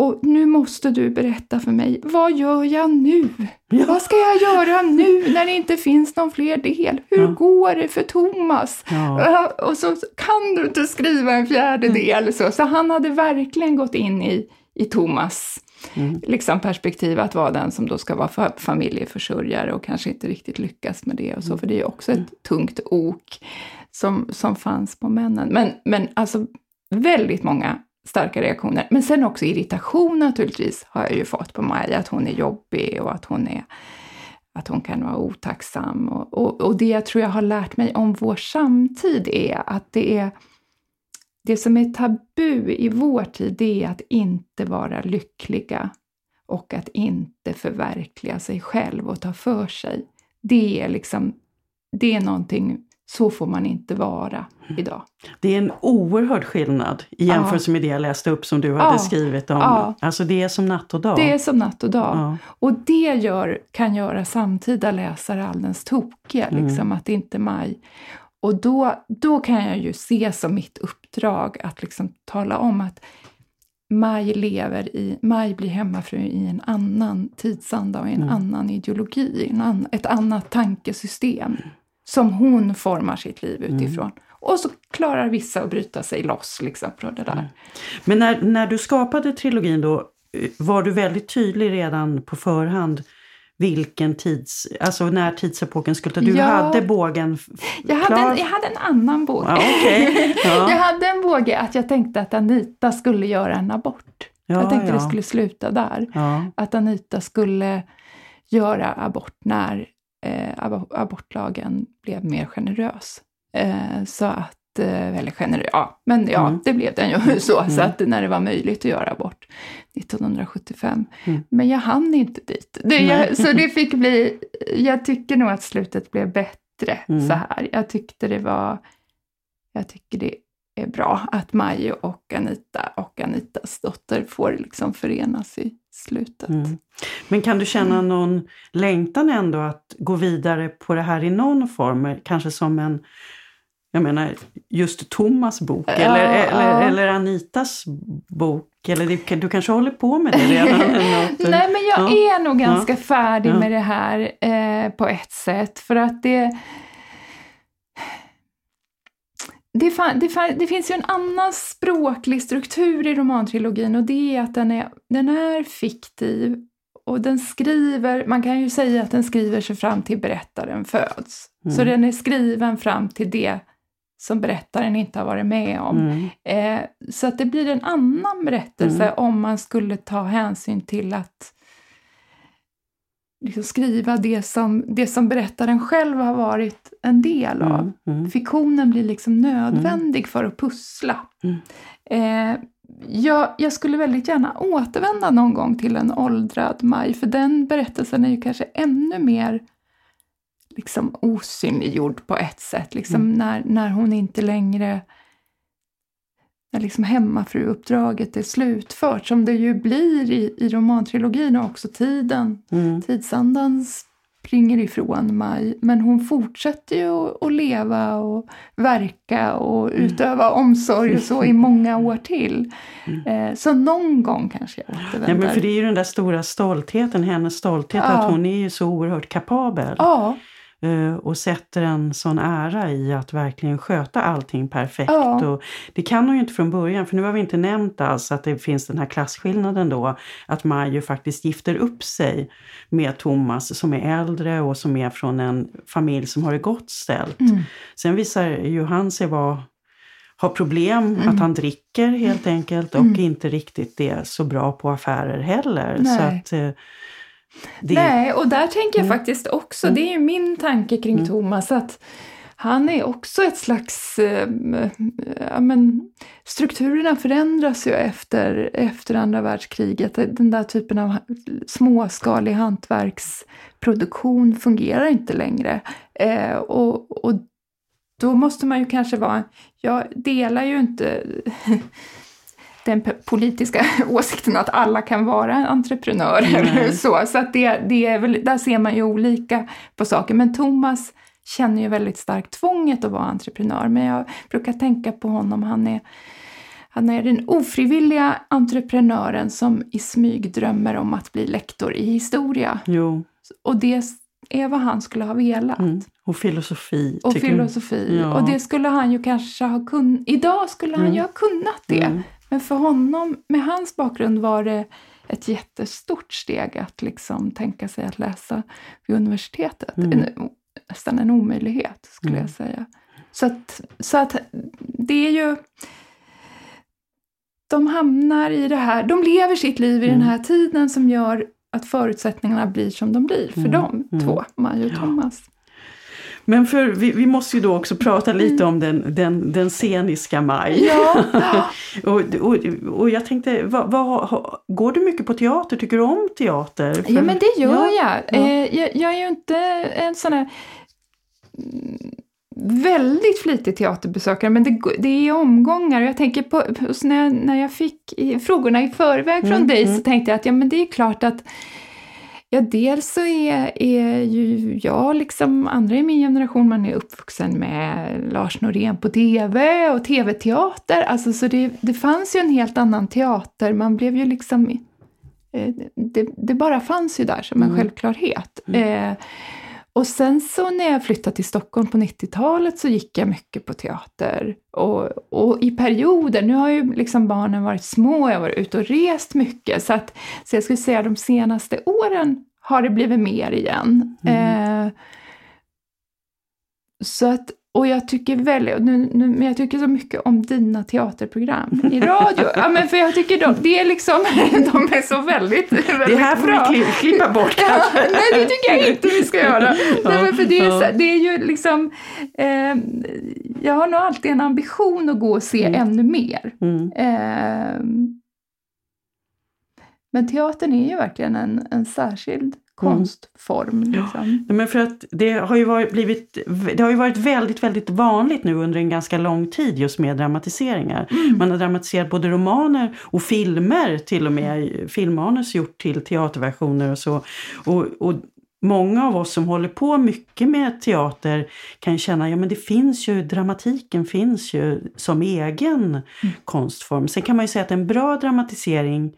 och nu måste du berätta för mig, vad gör jag nu? Ja. Vad ska jag göra nu när det inte finns någon fler del? Hur ja. går det för Thomas? Ja. Och så kan du inte skriva en fjärde mm. del. Så, så han hade verkligen gått in i, i Thomas mm. liksom perspektiv att vara den som då ska vara familjeförsörjare och kanske inte riktigt lyckas med det och så, mm. för det är ju också ett mm. tungt ok som, som fanns på männen. Men, men alltså väldigt många starka reaktioner. Men sen också irritation naturligtvis har jag ju fått på Maja, att hon är jobbig och att hon, är, att hon kan vara otacksam. Och, och, och det jag tror jag har lärt mig om vår samtid är att det är det som är tabu i vår tid, det är att inte vara lyckliga och att inte förverkliga sig själv och ta för sig. Det är liksom, det är någonting så får man inte vara idag. Det är en oerhörd skillnad i jämförelse ja. med det jag läste upp som du hade ja. skrivit om. Ja. Alltså det är som natt och dag. Det är som natt och dag. Och det gör, kan göra samtida läsare alldeles tokiga, mm. liksom, att inte Maj... Och då, då kan jag ju se som mitt uppdrag att liksom tala om att Maj lever i, Maj blir hemmafru i en annan tidsanda och i en mm. annan ideologi, en an, ett annat tankesystem som hon formar sitt liv mm. utifrån. Mm. Och så klarar vissa att bryta sig loss liksom från det där. Mm. Men när, när du skapade trilogin då, eh, var du väldigt tydlig redan på förhand vilken tids, alltså när tidsepoken skulle ta? Du ja, hade bågen jag hade, en, jag hade en annan båge. Ja, okay. ja. jag hade en båge att jag tänkte att Anita skulle göra en abort. jag tänkte det skulle sluta där. Att Anita skulle göra abort när eh, abortlagen blev mer generös. Eh, så att, eh, eller generös, ja, men ja, mm. det blev den ju så, mm. så att när det var möjligt att göra abort 1975. Mm. Men jag hann inte dit. Det, jag, så det fick bli, jag tycker nog att slutet blev bättre mm. så här. Jag tyckte det var, jag tycker det är bra att Majo och Anita och Anitas dotter får liksom förenas i slutet. Mm. Men kan du känna mm. någon längtan ändå att gå vidare på det här i någon form? Kanske som en, jag menar just Thomas bok ja, eller, ja. eller, Anitas bok? Eller du kanske håller på med det redan? Nej men jag ja. är nog ganska färdig med det här eh, på ett sätt. För att det det, det, det, finns ju en annan språklig struktur i romantrilogin och det är att den är, den är fiktiv och den skriver, man kan ju säga att den skriver sig fram till berättaren föds. Mm. Så den är skriven fram till det som berättaren inte har varit med om. Mm. Eh, så att det blir en annan berättelse mm. om man skulle ta hänsyn till att liksom skriva det som, det som berättaren själv har varit en del av. Mm, mm. Fiktionen blir liksom nödvändig mm. för att pussla. Mm. Eh, jag, jag, skulle väldigt gärna återvända någon gång till en åldrad Maj, för den berättelsen är ju kanske ännu mer liksom osynliggjord på ett sätt. Liksom mm. när, när hon inte längre när liksom hemmafruuppdraget är slutfört, som det ju blir i, i romantrilogin och också tiden. Mm. Tidsandan springer ifrån Maj, men hon fortsätter ju att, leva och verka och mm. utöva omsorg och så i många år till. Mm. Eh, så någon gång kanske jag återvänder. Ja, men för det är ju den där stora stoltheten, hennes stolthet, ja. att hon är ju så oerhört kapabel. Ja. Eh, och sätter en sån ära i att verkligen sköta allting perfekt. Ja. Och det kan hon ju inte från början, för nu har vi inte nämnt alls att det finns den här klasskillnaden då, att Maj faktiskt gifter upp sig med Thomas som är äldre och som är från en familj som har det gott ställt. Mm. Sen visar ju han sig vara har problem, mm. att han dricker helt enkelt och mm. inte riktigt är så bra på affärer heller. Nej. Så att, eh, det... Nej, och där tänker jag mm. faktiskt också, mm. det är ju min tanke kring mm. Thomas, att han är också ett slags... Äh, ja, men, strukturerna förändras ju efter, efter andra världskriget. Den där typen av småskalig hantverksproduktion fungerar inte längre. Eh, och, och då måste man ju kanske vara... Jag delar ju inte den politiska åsikten att alla kan vara entreprenörer. Mm. Så, så att det, det är väl, där ser man ju olika på saker. Men Thomas känner ju väldigt starkt tvånget att vara entreprenör. Men jag brukar tänka på honom, han är Han är den ofrivilliga entreprenören som i smyg drömmer om att bli lektor i historia. Jo. Och det är vad han skulle ha velat. Mm. Och filosofi. Och filosofi. Ja. Och det skulle han ju kanske ha kunnat. Idag skulle han mm. ju ha kunnat det. Mm. Men för honom, med hans bakgrund, var det ett jättestort steg att liksom tänka sig att läsa vid universitetet. Mm. En, nästan en omöjlighet, skulle mm. jag säga. Så att, så att det är ju... De hamnar i det här, de lever sitt liv i mm. den här tiden som gör att förutsättningarna blir som de blir för mm. dem mm. två, Maja och Thomas. Men för, vi, vi, måste ju då också prata lite om den, den, den sceniska Maj. Ja. och, och, och jag tänkte, vad, vad, går du mycket på teater? Tycker du om teater? För, ja men det gör ja, jag. Ja. Eh, jag. Jag är ju inte en sån här väldigt flitig teaterbesökare, men det, det är omgångar. Jag tänker på, när, jag, när jag fick frågorna i förväg från mm, dig mm. så tänkte jag att ja, men det är klart att Ja, dels så är, är ju jag, liksom andra i min generation, man är uppvuxen med Lars Norén på TV och TV-teater. Alltså, så det, det fanns ju en helt annan teater. Man blev ju liksom... Eh, det, det bara fanns ju där som en mm. självklarhet. Mm. Eh, och sen så när jag flyttade till Stockholm på 90-talet så gick jag mycket på teater. Och, och i perioder, nu har ju liksom barnen varit små, jag har varit ute och rest mycket, så, att, så jag skulle säga de senaste åren har det blivit mer igen. Mm. Eh, så att, och jag tycker väldigt, nu, nu, men jag tycker så mycket om dina teaterprogram i radio. ja, men för jag tycker de, det är liksom, de är så väldigt, väldigt Det här får vi klippa bort ja, Nej, det tycker jag inte vi ska göra. Nej, men för det, är, det är ju liksom, eh, jag har nog alltid en ambition att gå och se mm. ännu mer. Mm. Eh, men teatern är ju verkligen en, en särskild konstform. Liksom. Ja, men för att det har, ju varit, blivit, det har ju varit väldigt, väldigt vanligt nu under en ganska lång tid just med dramatiseringar. Mm. Man har dramatiserat både romaner och filmer till och med, filmmanus gjort till teaterversioner och så. Och, och Många av oss som håller på mycket med teater kan känna ja men det finns ju, dramatiken finns ju som egen mm. konstform. Sen kan man ju säga att en bra dramatisering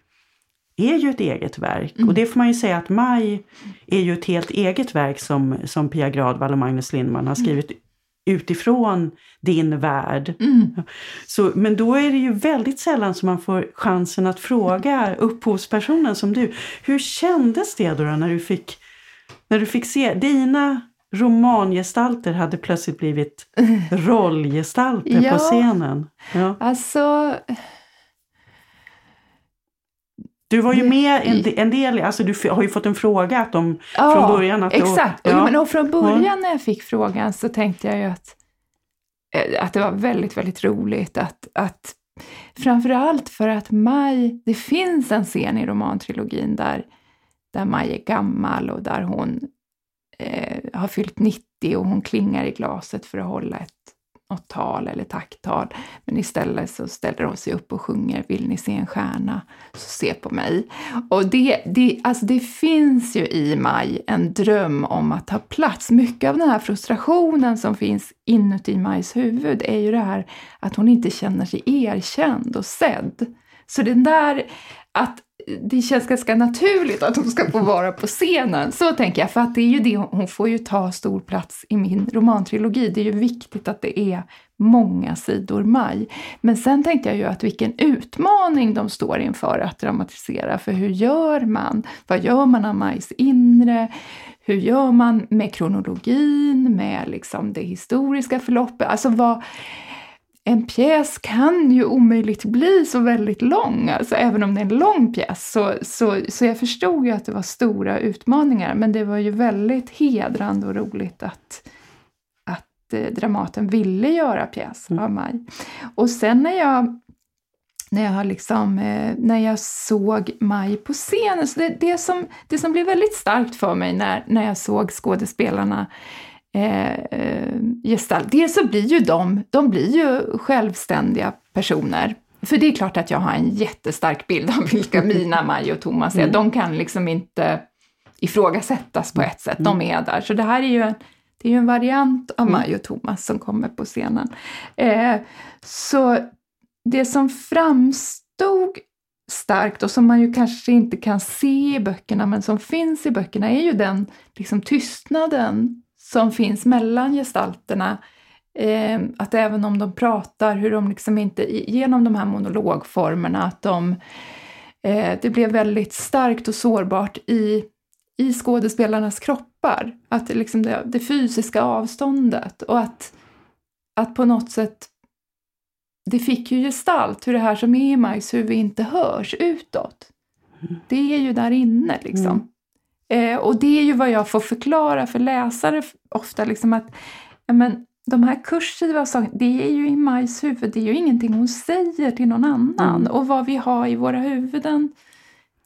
är ju ett eget verk. Mm. Och det får man ju säga att Maj är ju ett helt eget verk som, som Pia Gradvall och Magnus Lindman har mm. skrivit mm. utifrån din värld. Mm. Så, men då är det ju väldigt sällan som man får chansen att fråga upphovspersonen som du. Hur kändes det då, då när, du fick, när du fick se dina romangestalter hade plötsligt blivit rollgestalter ja, på scenen? Ja, alltså du var ju med en, en del, alltså du har ju fått en fråga att de, ja, från början. Att exakt, ja. men och från början när jag fick frågan så tänkte jag ju att, eh, att det var väldigt, väldigt roligt att, att framförallt för att Maj, det finns en scen i romantrilogin där, där Maj är gammal och där hon eh, har fyllt 90 och hon klingar i glaset för att hålla ett något tal eller tacktal. Men istället så ställer hon sig upp och sjunger Vill ni se en stjärna? Så se på mig. Och det, det, alltså det finns ju i Maj en dröm om att ta plats. Mycket av den här frustrationen som finns inuti Majs huvud är ju det här att hon inte känner sig erkänd och sedd. Så den där att det känns ganska naturligt att hon ska få vara på scenen. Så tänker jag, för att det är ju det, hon får ju ta stor plats i min romantrilogi. Det är ju viktigt att det är många sidor Maj. Men sen tänkte jag ju att vilken utmaning de står inför att dramatisera. För hur gör man? Vad gör man av Majs inre? Hur gör man med kronologin, med liksom det historiska förloppet? Alltså vad, en pjäs kan ju omöjligt bli så väldigt lång, alltså även om det är en lång pjäs. Så, så, så jag förstod ju att det var stora utmaningar, men det var ju väldigt hedrande och roligt att, att eh, Dramaten ville göra pjäs mm. av mig. Och sen när jag när jag, liksom, eh, när jag såg Maj på scenen. Så det, det, som, det som blev väldigt starkt för mig när, när jag såg skådespelarna gestalt. Dels så blir ju de, de blir ju självständiga personer. För det är klart att jag har en jättestark bild av vilka mina Maj och Thomas är. Mm. De kan liksom inte ifrågasättas på ett sätt, de är där. Så det här är ju en, det är ju en variant av mm. Maj och Thomas som kommer på scenen. Eh, så det som framstod starkt och som man ju kanske inte kan se i böckerna men som finns i böckerna är ju den liksom, tystnaden som finns mellan gestalterna. Eh, att även om de pratar, hur de liksom inte, genom de här monologformerna, att de, eh, det blev väldigt starkt och sårbart i, i skådespelarnas kroppar. Att liksom det, det fysiska avståndet och att, att på något sätt det fick ju gestalt, hur det här som är i Majs huvud inte hörs utåt. Mm. Det är ju där inne liksom. Mm. Eh, och det är ju vad jag får förklara för läsare ofta, liksom att men, de här kursiva sakerna, det är ju i Majs huvud, det är ju ingenting hon säger till någon annan. Mm. Och vad vi har i våra huvuden,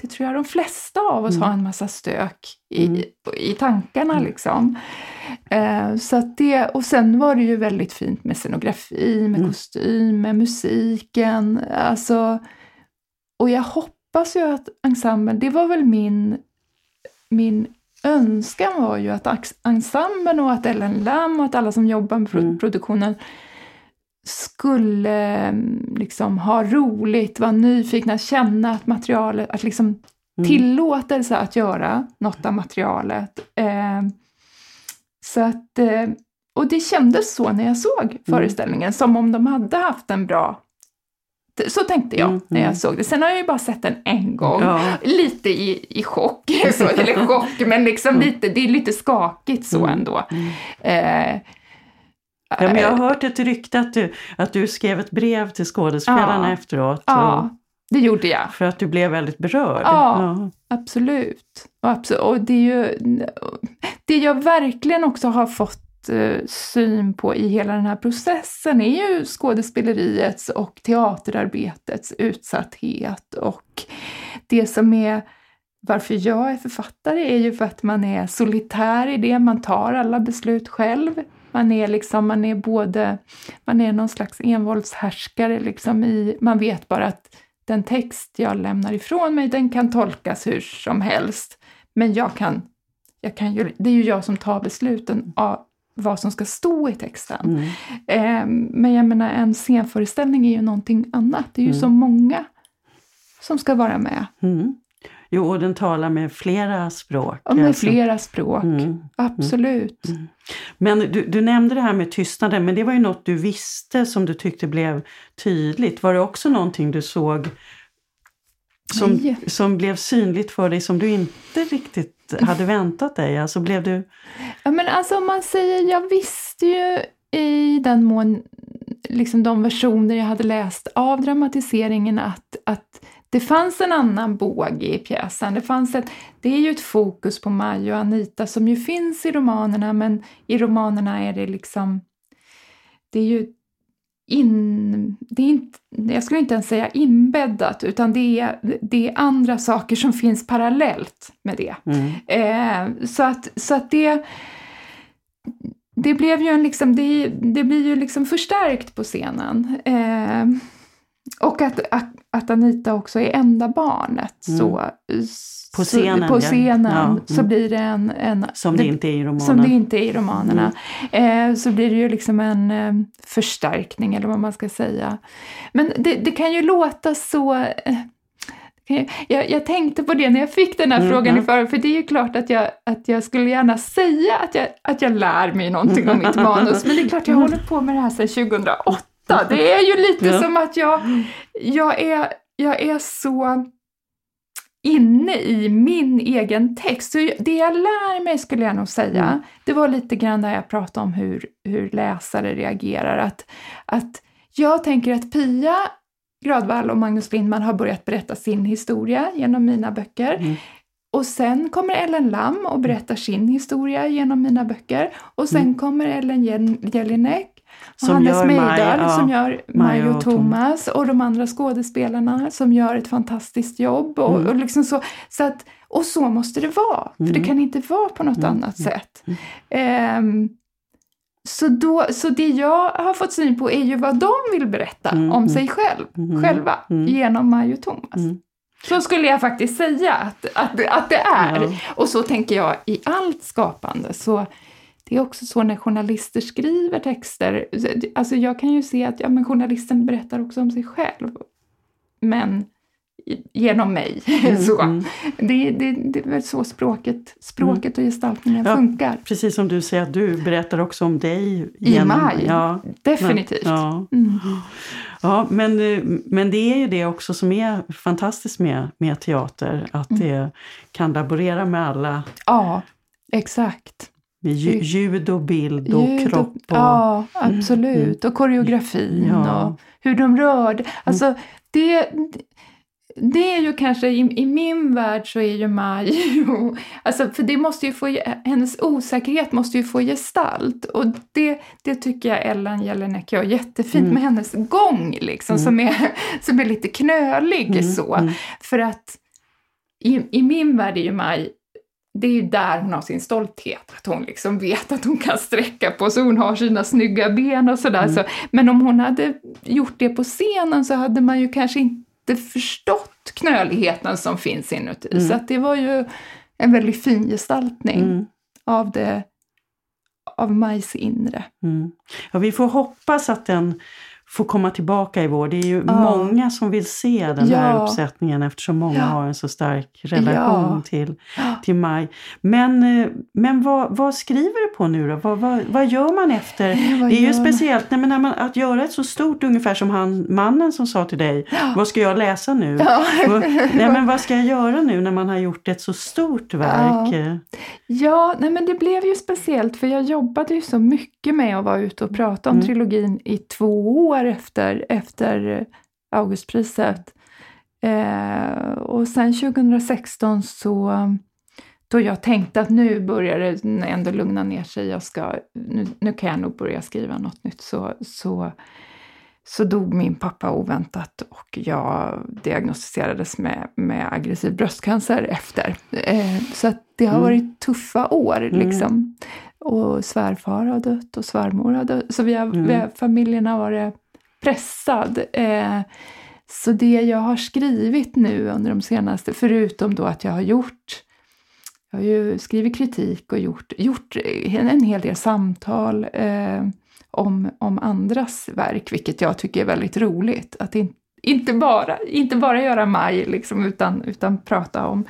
det tror jag de flesta av oss mm. har en massa stök i, mm. i tankarna. Mm. Liksom. Eh, så det, och sen var det ju väldigt fint med scenografi, med mm. kostym, med musiken. Alltså, och jag hoppas ju att ensemblen, det var väl min, min önskan var ju att ensemblen och att Ellen Lam och att alla som jobbar med mm. produktionen skulle mm, liksom ha roligt, vara nyfikna, känna att materialet, att liksom mm. tillåtelse att göra något av materialet. Eh, så att, eh, och det kändes så när jag såg mm. föreställningen, som om de hade haft en bra så tänkte jag mm, när jag mm. såg det. Sen har jag ju bara sett den en gång, ja. lite i, i chock, så, eller chock, men liksom lite, det är lite skakigt så mm. ändå. Eh, Ja, men jag har hört ett rykte att du, att du skrev ett brev till skådespelarna ja, efteråt. Ja, det gjorde jag. För att du blev väldigt berörd. Ja, ja. absolut. Och, absolut. och det är ju det jag verkligen också har fått eh, syn på i hela den här processen är ju skådespeleriets och teaterarbetets utsatthet och det som är varför jag är författare är ju för att man är solitär i det, man tar alla beslut själv. Man är liksom, man är både, man är någon slags envåldshärskare liksom i, man vet bara att den text jag lämnar ifrån mig, den kan tolkas hur som helst. Men jag kan, jag kan ju, det är ju jag som tar besluten av vad som ska stå i texten. Mm. Eh, men jag menar, en scenföreställning är ju någonting annat. Det är ju mm. så många som ska vara med. Mm. Jo, och den talar med flera språk. Ja, med alltså. flera språk. Mm. mm. Absolut. Mm. Men du, du nämnde det här med tystnaden, men det var ju något du visste som du tyckte blev tydligt. Var det också någonting du såg som, som blev synligt för dig som du inte riktigt hade väntat dig? Alltså blev du... Ja, men alltså om man säger, jag visste ju i den mån, liksom de versioner jag hade läst av dramatiseringen att, att det fanns en annan båge i pjäsen. Det, fanns ett, det är ju ett fokus på Maj och Anita som ju finns i romanerna men i romanerna är det liksom... Det är ju in, det är inte, jag skulle inte ens säga inbäddat, utan det är, det är andra saker som finns parallellt med det. Mm. Eh, så, att, så att det, det blev ju en liksom, det, det blir ju liksom förstärkt på scenen. Eh, och att, att, att, Anita också är enda barnet. Mm. Så, på scenen, på scenen ja. Mm. så blir det en... en som det, det, inte är i romanen. Som det inte är i romanerna. Mm. Eh, så blir det ju liksom en eh, förstärkning, eller vad man ska säga. Men det, det kan ju låta så... Eh, jag, jag, tänkte på det när jag fick den här mm, frågan mm. i förra, för det är ju klart att jag, att jag skulle gärna säga att jag, att jag lär mig någonting om mitt manus, men det är klart jag håller på med det här sedan 2008 det är ju lite ja. som att jag, jag, är, jag är så inne i min egen text. Så det jag lär mig, skulle jag nog säga, mm. det var lite grann där jag pratade om hur, hur läsare reagerar. Att, att jag tänker att Pia Gradvall och Magnus Lindman har börjat berätta sin historia genom mina böcker. Mm. Och sen kommer Ellen Lam och berättar sin historia genom mina böcker. Och sen mm. kommer Ellen Jelinek som Hannes Meidal ja, som gör Maj och, Thomas och de andra skådespelarna som gör ett fantastiskt jobb. Och, mm. och, liksom så, så att, och så måste det vara, för det mm. kan inte vara på något mm. annat mm. sätt. Um, så, då, så det jag har fått syn på är ju vad de vill berätta mm, om sig själv, själva genom Maj och Thomas. Så skulle jag faktiskt säga att, att, att det är. Ja. Och så tänker jag i allt skapande. Så det är också så när journalister skriver texter, alltså jag kan ju se att ja, men journalisten berättar också om sig själv. Men genom mig. Mm, så. Mm. Det, det, det är väl så språket, språket mm. och gestaltningen ja, funkar. Precis som du säger att du berättar också om dig. Genom, I maj, ja, definitivt. Ja, mm. ja men, men det är ju det också som är fantastiskt med, med teater, att mm. det kan laborera med alla. Ja, exakt. Med ljud och bild och ljud kropp. Och, ja, absolut. Och koreografin och hur de rörde. Alltså, det, det är ju kanske, i, i, min värld så är ju Maj, alltså för det måste ju få, hennes osäkerhet måste ju få gestalt och det, det tycker jag Ellen Jelinek gör jättefint mm. med hennes gång liksom mm. som, är, som är lite knölig mm. så. Mm. För att i, i min värld är ju Maj det är ju där hon har sin stolthet, att hon liksom vet att hon kan sträcka på sig, hon har sina snygga ben och sådär. Mm. Så, men om hon hade gjort det på scenen så hade man ju kanske inte förstått knöligheten som finns inuti. Mm. Så att det var ju en väldigt fin gestaltning mm. av, det, av Majs inre. Mm. Ja, vi får hoppas att den får komma tillbaka i vår. Det är ju ja. många som vill se den ja. här uppsättningen eftersom många ja. har en så stark relation till, till Maj. Men, eh, men vad, vad skriver du på nu då? Vad, vad, vad gör man efter? det är ju speciellt nej, men när man, att göra ett så stort, ungefär som han, mannen som sa till dig, vad ska jag läsa nu? nej, men vad ska jag göra nu när man har gjort ett så stort verk? Ja, nej, men det blev ju speciellt för jag jobbade ju så mycket med att vara ute och prata om mm. trilogin i två år år efter, efter Augustpriset. Eh, och sen 2016 så då jag tänkte att nu börjar det ändå lugna ner sig, jag ska, nu, nu kan jag nog börja skriva något nytt, så, så, så dog min pappa oväntat och jag diagnostiserades med, med aggressiv bröstcancer efter. Eh, så det har mm. varit tuffa år. Mm. Liksom. Och svärfar har dött och svärmor har dött. Så vi har, mm. vi har, familjen har varit pressad. Eh, så det jag har skrivit nu under de senaste, förutom då att jag har gjort jag har ju skrivit kritik och gjort, gjort en hel del samtal eh, om, om andras verk, vilket jag tycker är väldigt roligt. Att in, inte, bara, inte bara göra maj, liksom, utan, utan prata om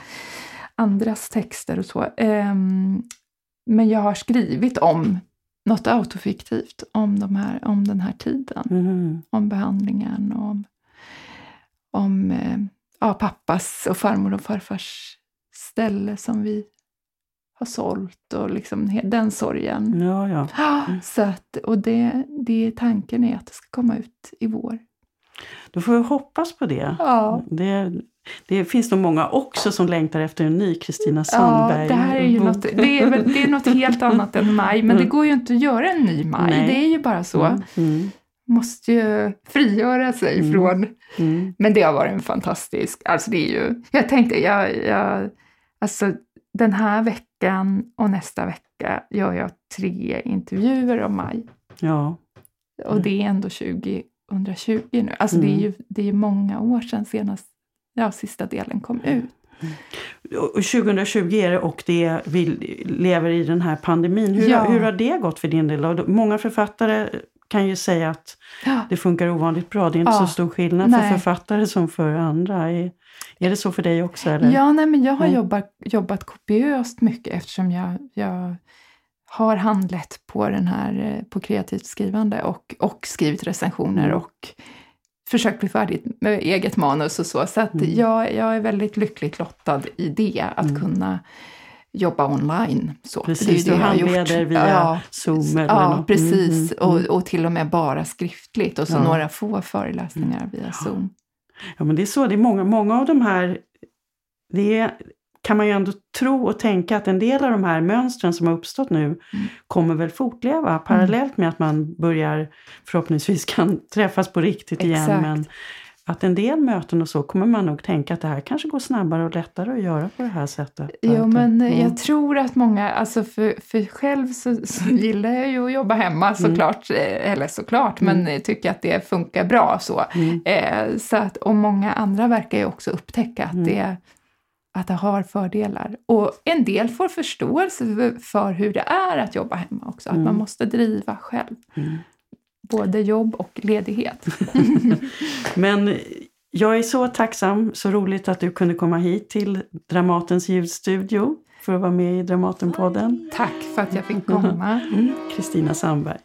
andras texter och så. Eh, men jag har skrivit om något autofiktivt om, de här, om den här tiden. Mm. Om behandlingen och om, om eh, ja, pappas och farmor och farfars ställe som vi har sålt och liksom den sorgen. Ja, ja. Mm. Så att, och det, det, tanken är att det ska komma ut i vår. Då får vi hoppas på det. Ja. det. Det finns nog många också som längtar efter en ny Kristina Sandberg. Ja, det här är ju något, det är, det är något helt annat än maj, men det mm. går ju inte att göra en ny maj. Nej. Det är ju bara så. Mm. Mm. Måste ju frigöra sig mm. från... Mm. Men det har varit en fantastisk... Alltså det är ju... Jag tänkte, jag, jag, alltså den här veckan och nästa vecka gör jag tre intervjuer om maj. Ja. Och det är ändå 2020 nu. Alltså det är ju det är många år sedan senast ja, sista delen kom ut. Och 2020 är det och det, vi lever i den här pandemin. Hur, ja. hur har det gått för din del? Många författare kan ju säga att ja. det funkar ovanligt bra. Det är inte ja. så stor skillnad nej. för författare som för andra. Är, är det så för dig också? Eller? Ja, nej, men jag har jobbat, jobbat kopiöst mycket eftersom jag, jag har handlett på, den här, eh, på kreativt skrivande och, och skrivit recensioner mm. och försökt bli färdig med eget manus och så. Så att mm. jag, jag är väldigt lyckligt lottad i det, att mm. kunna jobba online. Så. Precis, det är det du handleder via ja, Zoom eller Ja, något. precis. Mm. Och, och till och med bara skriftligt och så ja. några få föreläsningar via Zoom. Ja, men det är så. Det är många, många av de här... Det är, kan man ju ändå tro och tänka att en del av de här mönstren som har uppstått nu mm. kommer väl fortleva mm. parallellt med att man börjar förhoppningsvis kan träffas på riktigt Exakt. igen. Men att en del möten och så kommer man nog tänka att det här kanske går snabbare och lättare att göra på det här sättet. Jo, men mm. jag tror att många, alltså för, för själv så, så gillar jag ju att jobba hemma mm. såklart, mm. eller såklart, mm. men tycker att det funkar bra så. Mm. Eh, så att, och många andra verkar ju också upptäcka att det att det har fördelar. Och en del får förståelse för hur det är att jobba hemma också, att mm. man måste driva själv. Mm. Både jobb och ledighet. Men jag är så tacksam, så roligt att du kunde komma hit till Dramatens ljudstudio för att vara med i Dramatenpodden. Tack för att jag fick komma. Kristina mm. Sandberg.